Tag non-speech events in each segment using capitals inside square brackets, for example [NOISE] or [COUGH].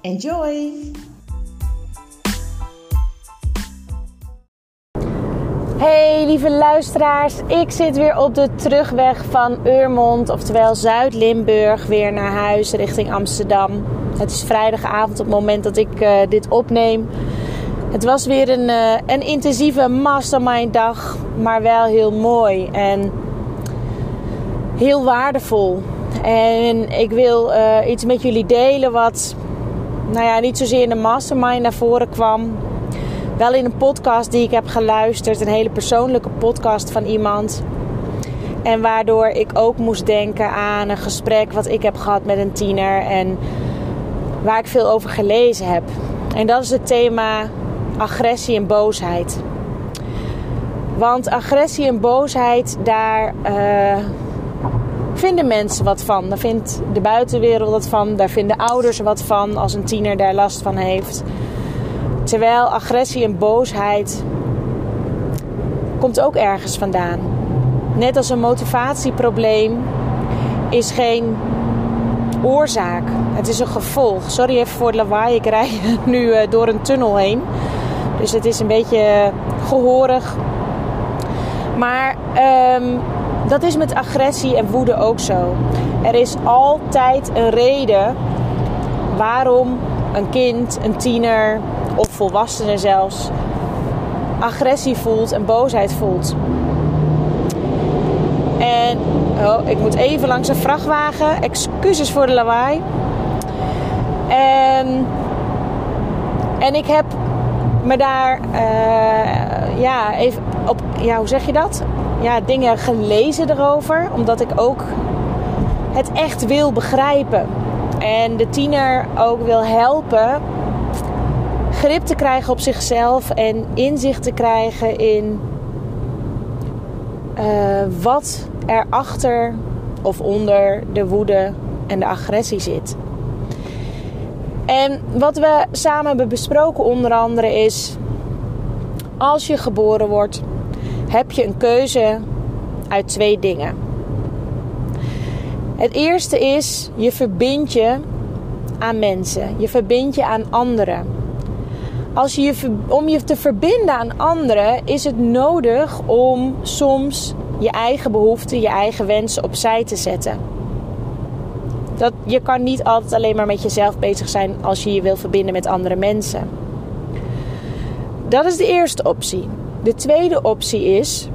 Enjoy! Hey lieve luisteraars, ik zit weer op de terugweg van Urmond, oftewel Zuid-Limburg, weer naar huis richting Amsterdam. Het is vrijdagavond op het moment dat ik uh, dit opneem. Het was weer een, uh, een intensieve mastermind dag, maar wel heel mooi en heel waardevol. En ik wil uh, iets met jullie delen wat nou ja, niet zozeer in de mastermind naar voren kwam. Wel in een podcast die ik heb geluisterd. Een hele persoonlijke podcast van iemand. En waardoor ik ook moest denken aan een gesprek wat ik heb gehad met een tiener. En waar ik veel over gelezen heb. En dat is het thema agressie en boosheid. Want agressie en boosheid, daar uh, vinden mensen wat van. Daar vindt de buitenwereld wat van. Daar vinden ouders wat van als een tiener daar last van heeft. Terwijl agressie en boosheid komt ook ergens vandaan. Net als een motivatieprobleem is geen oorzaak. Het is een gevolg. Sorry even voor het lawaai. Ik rij [LAUGHS] nu eh, door een tunnel heen. Dus het is een beetje gehoorig. Maar um, dat is met agressie en woede ook zo. Er is altijd een reden waarom een kind, een tiener of volwassene zelfs agressie voelt en boosheid voelt. En oh, ik moet even langs een vrachtwagen. Excuses voor de lawaai. En, en ik heb me daar uh, ja, even op, ja, hoe zeg je dat? Ja, dingen gelezen erover, omdat ik ook het echt wil begrijpen. En de tiener ook wil helpen grip te krijgen op zichzelf en inzicht te krijgen in uh, wat er achter of onder de woede en de agressie zit. En wat we samen hebben besproken onder andere is... als je geboren wordt, heb je een keuze uit twee dingen. Het eerste is, je verbindt je aan mensen. Je verbindt je aan anderen. Als je om je te verbinden aan anderen is het nodig om soms je eigen behoeften, je eigen wensen opzij te zetten. Dat, je kan niet altijd alleen maar met jezelf bezig zijn als je je wil verbinden met andere mensen. Dat is de eerste optie. De tweede optie is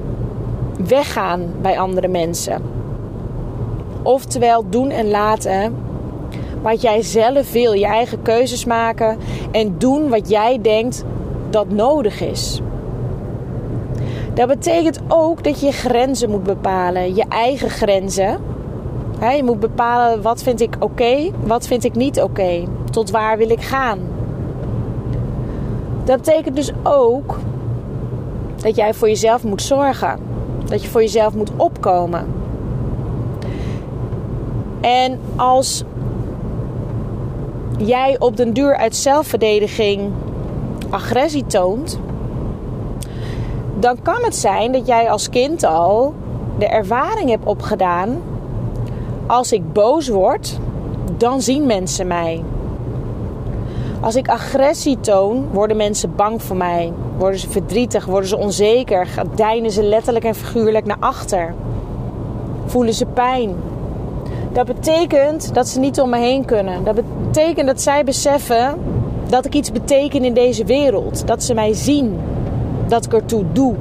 weggaan bij andere mensen. Oftewel doen en laten wat jij zelf wil. Je eigen keuzes maken en doen wat jij denkt dat nodig is. Dat betekent ook dat je grenzen moet bepalen. Je eigen grenzen. je moet bepalen wat vind ik oké, wat vind ik niet oké. Tot waar wil ik gaan. Dat betekent dus ook dat jij voor jezelf moet zorgen. Dat je voor jezelf moet opkomen. En als jij op den duur uit zelfverdediging agressie toont, dan kan het zijn dat jij als kind al de ervaring hebt opgedaan: als ik boos word, dan zien mensen mij. Als ik agressie toon, worden mensen bang voor mij. Worden ze verdrietig, worden ze onzeker, deinen ze letterlijk en figuurlijk naar achter. Voelen ze pijn. Dat betekent dat ze niet om me heen kunnen. Dat betekent dat zij beseffen dat ik iets beteken in deze wereld. Dat ze mij zien. Dat ik ertoe doe.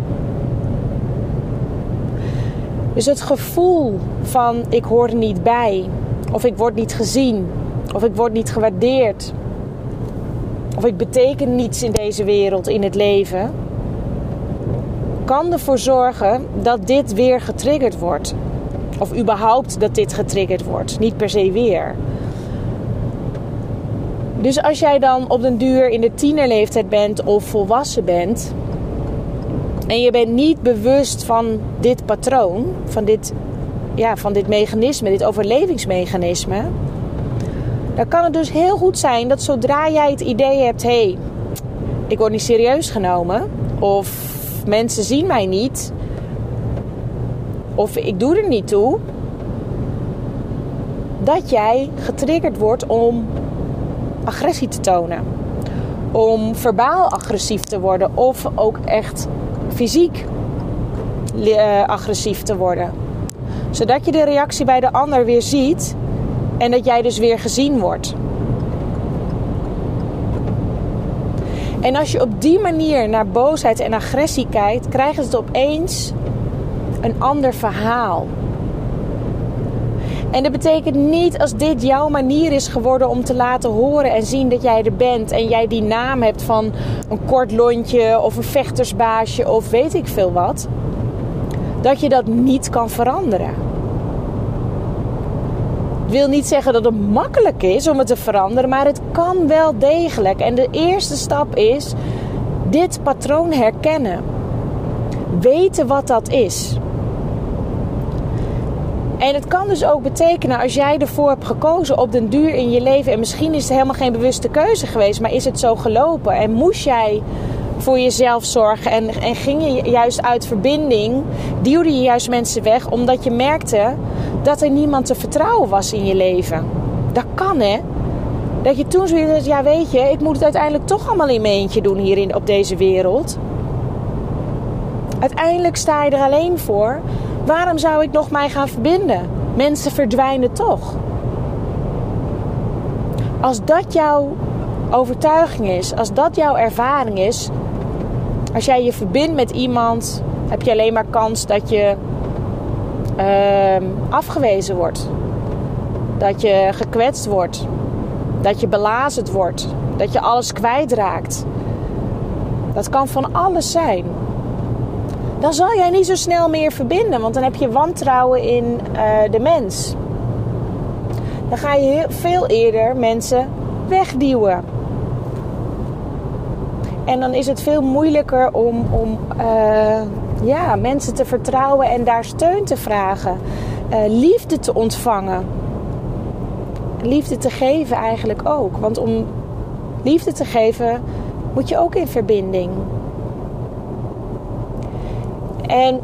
Dus het gevoel van ik hoor er niet bij. Of ik word niet gezien. Of ik word niet gewaardeerd. Of ik beteken niets in deze wereld, in het leven, kan ervoor zorgen dat dit weer getriggerd wordt. Of überhaupt dat dit getriggerd wordt, niet per se weer. Dus als jij dan op den duur in de tienerleeftijd bent of volwassen bent en je bent niet bewust van dit patroon, van dit, ja, van dit mechanisme, dit overlevingsmechanisme, dan kan het dus heel goed zijn dat zodra jij het idee hebt: hé, hey, ik word niet serieus genomen, of mensen zien mij niet, of ik doe er niet toe, dat jij getriggerd wordt om agressie te tonen. Om verbaal agressief te worden of ook echt fysiek uh, agressief te worden. Zodat je de reactie bij de ander weer ziet en dat jij dus weer gezien wordt. En als je op die manier naar boosheid en agressie kijkt, krijgt het opeens een ander verhaal. En dat betekent niet als dit jouw manier is geworden om te laten horen en zien dat jij er bent. En jij die naam hebt van een kort lontje of een vechtersbaasje of weet ik veel wat. Dat je dat niet kan veranderen. Wil niet zeggen dat het makkelijk is om het te veranderen, maar het kan wel degelijk. En de eerste stap is dit patroon herkennen. Weten wat dat is. En het kan dus ook betekenen als jij ervoor hebt gekozen op den duur in je leven. En misschien is het helemaal geen bewuste keuze geweest, maar is het zo gelopen. En moest jij voor jezelf zorgen en, en ging je juist uit verbinding, duwde je juist mensen weg omdat je merkte dat er niemand te vertrouwen was in je leven. Dat kan hè. Dat je toen zoiets ja weet je, ik moet het uiteindelijk toch allemaal in mijn eentje doen hier in, op deze wereld. Uiteindelijk sta je er alleen voor. Waarom zou ik nog mij gaan verbinden? Mensen verdwijnen toch. Als dat jouw overtuiging is, als dat jouw ervaring is, als jij je verbindt met iemand, heb je alleen maar kans dat je uh, afgewezen wordt. Dat je gekwetst wordt. Dat je belazerd wordt. Dat je alles kwijtraakt. Dat kan van alles zijn dan zal jij niet zo snel meer verbinden, want dan heb je wantrouwen in uh, de mens. Dan ga je veel eerder mensen wegduwen. En dan is het veel moeilijker om, om uh, ja, mensen te vertrouwen en daar steun te vragen. Uh, liefde te ontvangen. Liefde te geven eigenlijk ook. Want om liefde te geven moet je ook in verbinding. En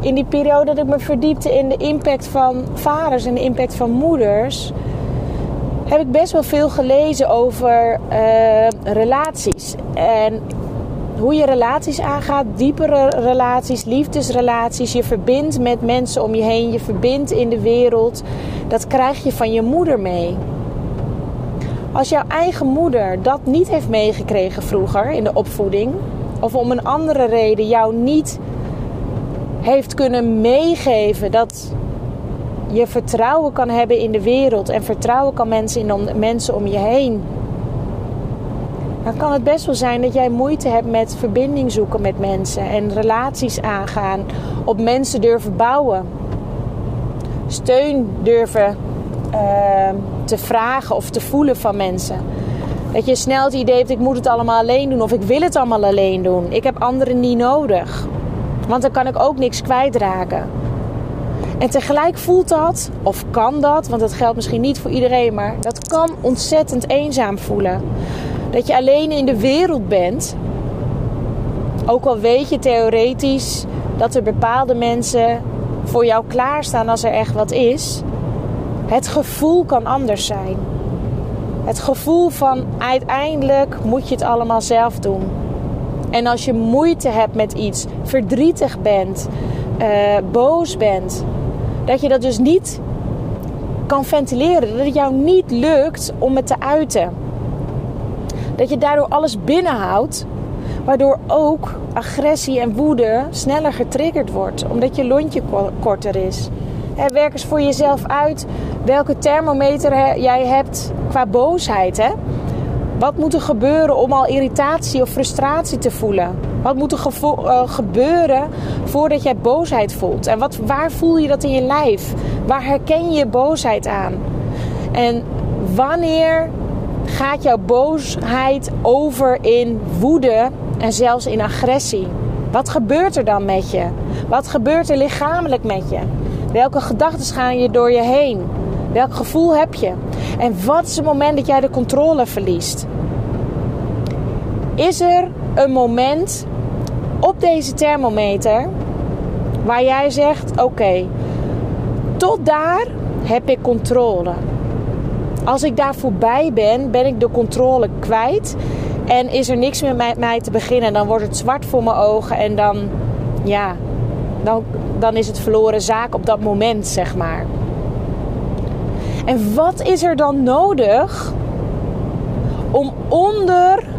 in die periode dat ik me verdiepte in de impact van vaders en de impact van moeders, heb ik best wel veel gelezen over uh, relaties. En hoe je relaties aangaat, diepere relaties, liefdesrelaties. Je verbindt met mensen om je heen, je verbindt in de wereld. Dat krijg je van je moeder mee. Als jouw eigen moeder dat niet heeft meegekregen vroeger in de opvoeding, of om een andere reden jou niet heeft kunnen meegeven dat je vertrouwen kan hebben in de wereld en vertrouwen kan mensen in de mensen om je heen. Dan kan het best wel zijn dat jij moeite hebt met verbinding zoeken met mensen en relaties aangaan, op mensen durven bouwen, steun durven uh, te vragen of te voelen van mensen. Dat je snel het idee hebt: ik moet het allemaal alleen doen of ik wil het allemaal alleen doen. Ik heb anderen niet nodig. Want dan kan ik ook niks kwijtraken. En tegelijk voelt dat, of kan dat, want dat geldt misschien niet voor iedereen, maar dat kan ontzettend eenzaam voelen. Dat je alleen in de wereld bent. Ook al weet je theoretisch dat er bepaalde mensen voor jou klaarstaan als er echt wat is. Het gevoel kan anders zijn. Het gevoel van uiteindelijk moet je het allemaal zelf doen. En als je moeite hebt met iets, verdrietig bent, uh, boos bent, dat je dat dus niet kan ventileren. Dat het jou niet lukt om het te uiten. Dat je daardoor alles binnenhoudt, waardoor ook agressie en woede sneller getriggerd wordt, omdat je lontje korter is. werk eens voor jezelf uit welke thermometer jij hebt qua boosheid. Wat moet er gebeuren om al irritatie of frustratie te voelen? Wat moet er uh, gebeuren voordat jij boosheid voelt? En wat, waar voel je dat in je lijf? Waar herken je boosheid aan? En wanneer gaat jouw boosheid over in woede en zelfs in agressie? Wat gebeurt er dan met je? Wat gebeurt er lichamelijk met je? Welke gedachten gaan je door je heen? Welk gevoel heb je? En wat is het moment dat jij de controle verliest? Is er een moment op deze thermometer waar jij zegt: Oké, tot daar heb ik controle. Als ik daar voorbij ben, ben ik de controle kwijt. En is er niks meer met mij te beginnen. Dan wordt het zwart voor mijn ogen. En dan, ja, dan, dan is het verloren zaak op dat moment, zeg maar. En wat is er dan nodig om onder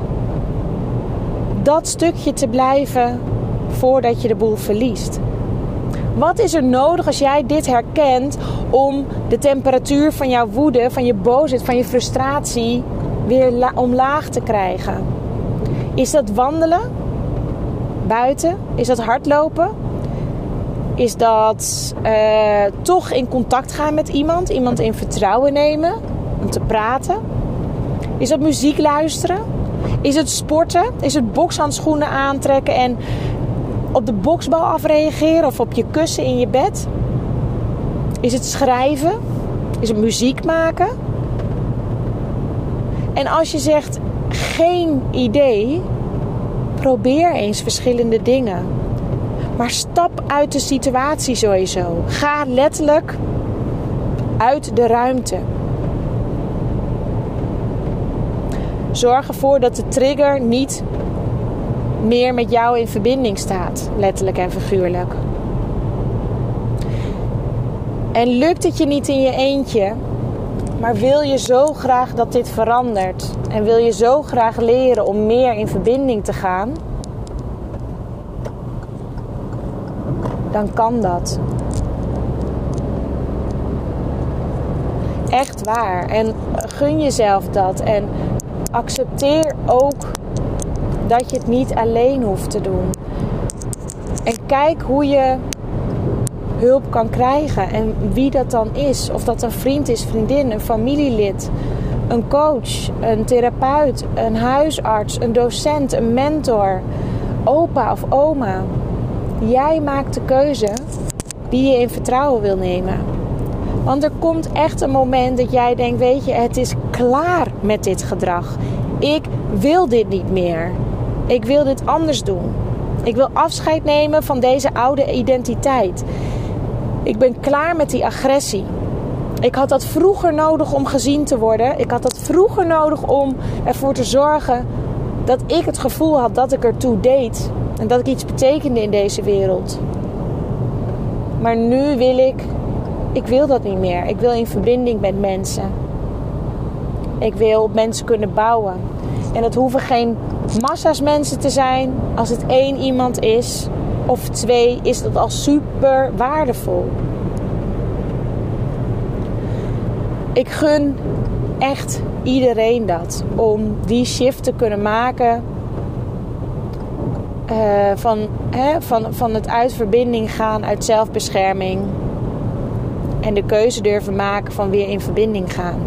dat stukje te blijven voordat je de boel verliest? Wat is er nodig als jij dit herkent om de temperatuur van jouw woede, van je boosheid, van je frustratie weer omlaag te krijgen? Is dat wandelen buiten? Is dat hardlopen? Is dat uh, toch in contact gaan met iemand, iemand in vertrouwen nemen om te praten? Is dat muziek luisteren? Is het sporten? Is het bokshandschoenen aantrekken en op de boksbal afreageren of op je kussen in je bed? Is het schrijven? Is het muziek maken? En als je zegt geen idee, probeer eens verschillende dingen. Maar stap uit de situatie sowieso. Ga letterlijk uit de ruimte. Zorg ervoor dat de trigger niet meer met jou in verbinding staat, letterlijk en figuurlijk. En lukt het je niet in je eentje, maar wil je zo graag dat dit verandert en wil je zo graag leren om meer in verbinding te gaan, dan kan dat. Echt waar. En gun jezelf dat. En accepteer ook dat je het niet alleen hoeft te doen. En kijk hoe je hulp kan krijgen en wie dat dan is. Of dat een vriend is, vriendin, een familielid, een coach, een therapeut, een huisarts, een docent, een mentor, opa of oma. Jij maakt de keuze wie je in vertrouwen wil nemen. Want er komt echt een moment dat jij denkt: Weet je, het is klaar met dit gedrag. Ik wil dit niet meer. Ik wil dit anders doen. Ik wil afscheid nemen van deze oude identiteit. Ik ben klaar met die agressie. Ik had dat vroeger nodig om gezien te worden. Ik had dat vroeger nodig om ervoor te zorgen dat ik het gevoel had dat ik ertoe deed. En dat ik iets betekende in deze wereld. Maar nu wil ik, ik wil dat niet meer. Ik wil in verbinding met mensen. Ik wil mensen kunnen bouwen. En het hoeven geen massa's mensen te zijn. Als het één iemand is of twee, is dat al super waardevol. Ik gun echt iedereen dat. Om die shift te kunnen maken uh, van, hè, van, van het uit verbinding gaan, uit zelfbescherming. En de keuze durven maken van weer in verbinding gaan.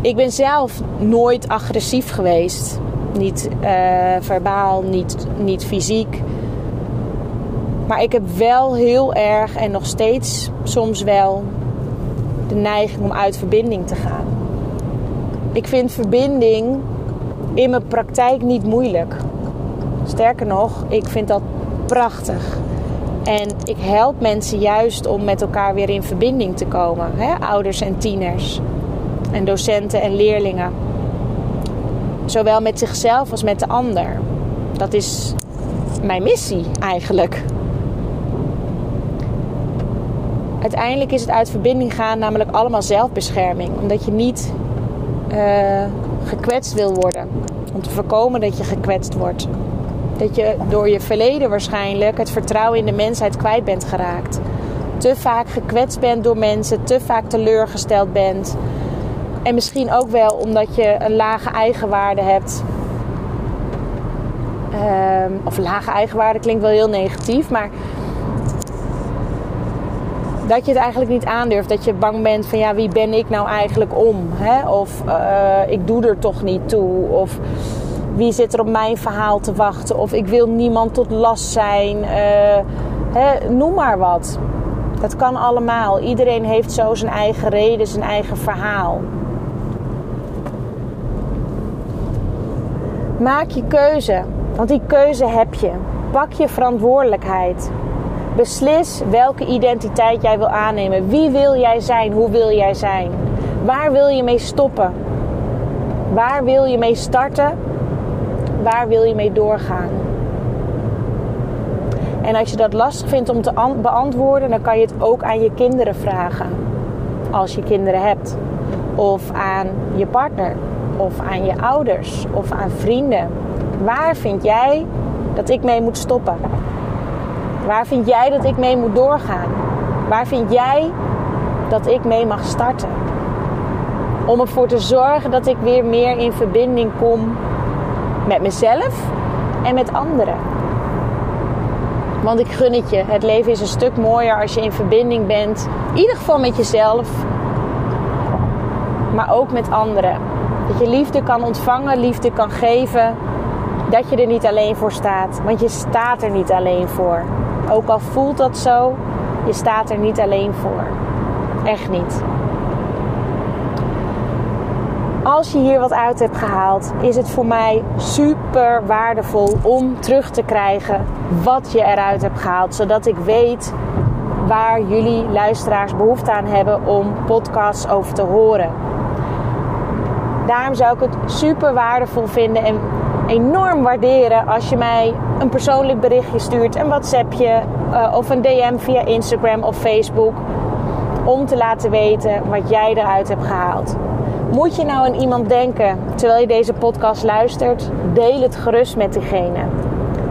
Ik ben zelf nooit agressief geweest. Niet uh, verbaal, niet, niet fysiek. Maar ik heb wel heel erg en nog steeds soms wel de neiging om uit verbinding te gaan. Ik vind verbinding in mijn praktijk niet moeilijk. Sterker nog, ik vind dat prachtig. En ik help mensen juist om met elkaar weer in verbinding te komen. Hè? Ouders en tieners. En docenten en leerlingen. Zowel met zichzelf als met de ander. Dat is mijn missie eigenlijk. Uiteindelijk is het uit verbinding gaan namelijk allemaal zelfbescherming. Omdat je niet uh, gekwetst wil worden. Om te voorkomen dat je gekwetst wordt. Dat je door je verleden waarschijnlijk het vertrouwen in de mensheid kwijt bent geraakt. Te vaak gekwetst bent door mensen, te vaak teleurgesteld bent. En misschien ook wel omdat je een lage eigenwaarde hebt. Ehm, of lage eigenwaarde klinkt wel heel negatief, maar dat je het eigenlijk niet aandurft. Dat je bang bent van ja, wie ben ik nou eigenlijk om? Hè? Of uh, ik doe er toch niet toe. Of wie zit er op mijn verhaal te wachten? Of ik wil niemand tot last zijn. Uh, hè? Noem maar wat. Dat kan allemaal. Iedereen heeft zo zijn eigen reden, zijn eigen verhaal. Maak je keuze, want die keuze heb je. Pak je verantwoordelijkheid. Beslis welke identiteit jij wil aannemen. Wie wil jij zijn? Hoe wil jij zijn? Waar wil je mee stoppen? Waar wil je mee starten? Waar wil je mee doorgaan? En als je dat lastig vindt om te beantwoorden, dan kan je het ook aan je kinderen vragen. Als je kinderen hebt. Of aan je partner. Of aan je ouders. Of aan vrienden. Waar vind jij dat ik mee moet stoppen? Waar vind jij dat ik mee moet doorgaan? Waar vind jij dat ik mee mag starten? Om ervoor te zorgen dat ik weer meer in verbinding kom met mezelf en met anderen. Want ik gun het je. Het leven is een stuk mooier als je in verbinding bent. In ieder geval met jezelf. Maar ook met anderen. Dat je liefde kan ontvangen, liefde kan geven. Dat je er niet alleen voor staat. Want je staat er niet alleen voor. Ook al voelt dat zo, je staat er niet alleen voor. Echt niet. Als je hier wat uit hebt gehaald, is het voor mij super waardevol om terug te krijgen wat je eruit hebt gehaald. Zodat ik weet waar jullie luisteraars behoefte aan hebben om podcasts over te horen. Daarom zou ik het super waardevol vinden en enorm waarderen als je mij een persoonlijk berichtje stuurt, een WhatsAppje uh, of een DM via Instagram of Facebook. Om te laten weten wat jij eruit hebt gehaald. Moet je nou aan iemand denken terwijl je deze podcast luistert? Deel het gerust met diegene.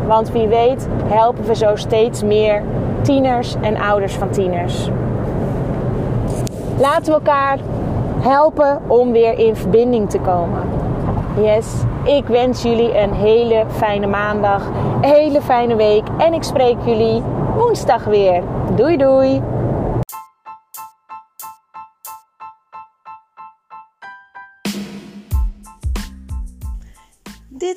Want wie weet helpen we zo steeds meer tieners en ouders van tieners. Laten we elkaar helpen om weer in verbinding te komen. Yes, ik wens jullie een hele fijne maandag, een hele fijne week en ik spreek jullie woensdag weer. Doei doei!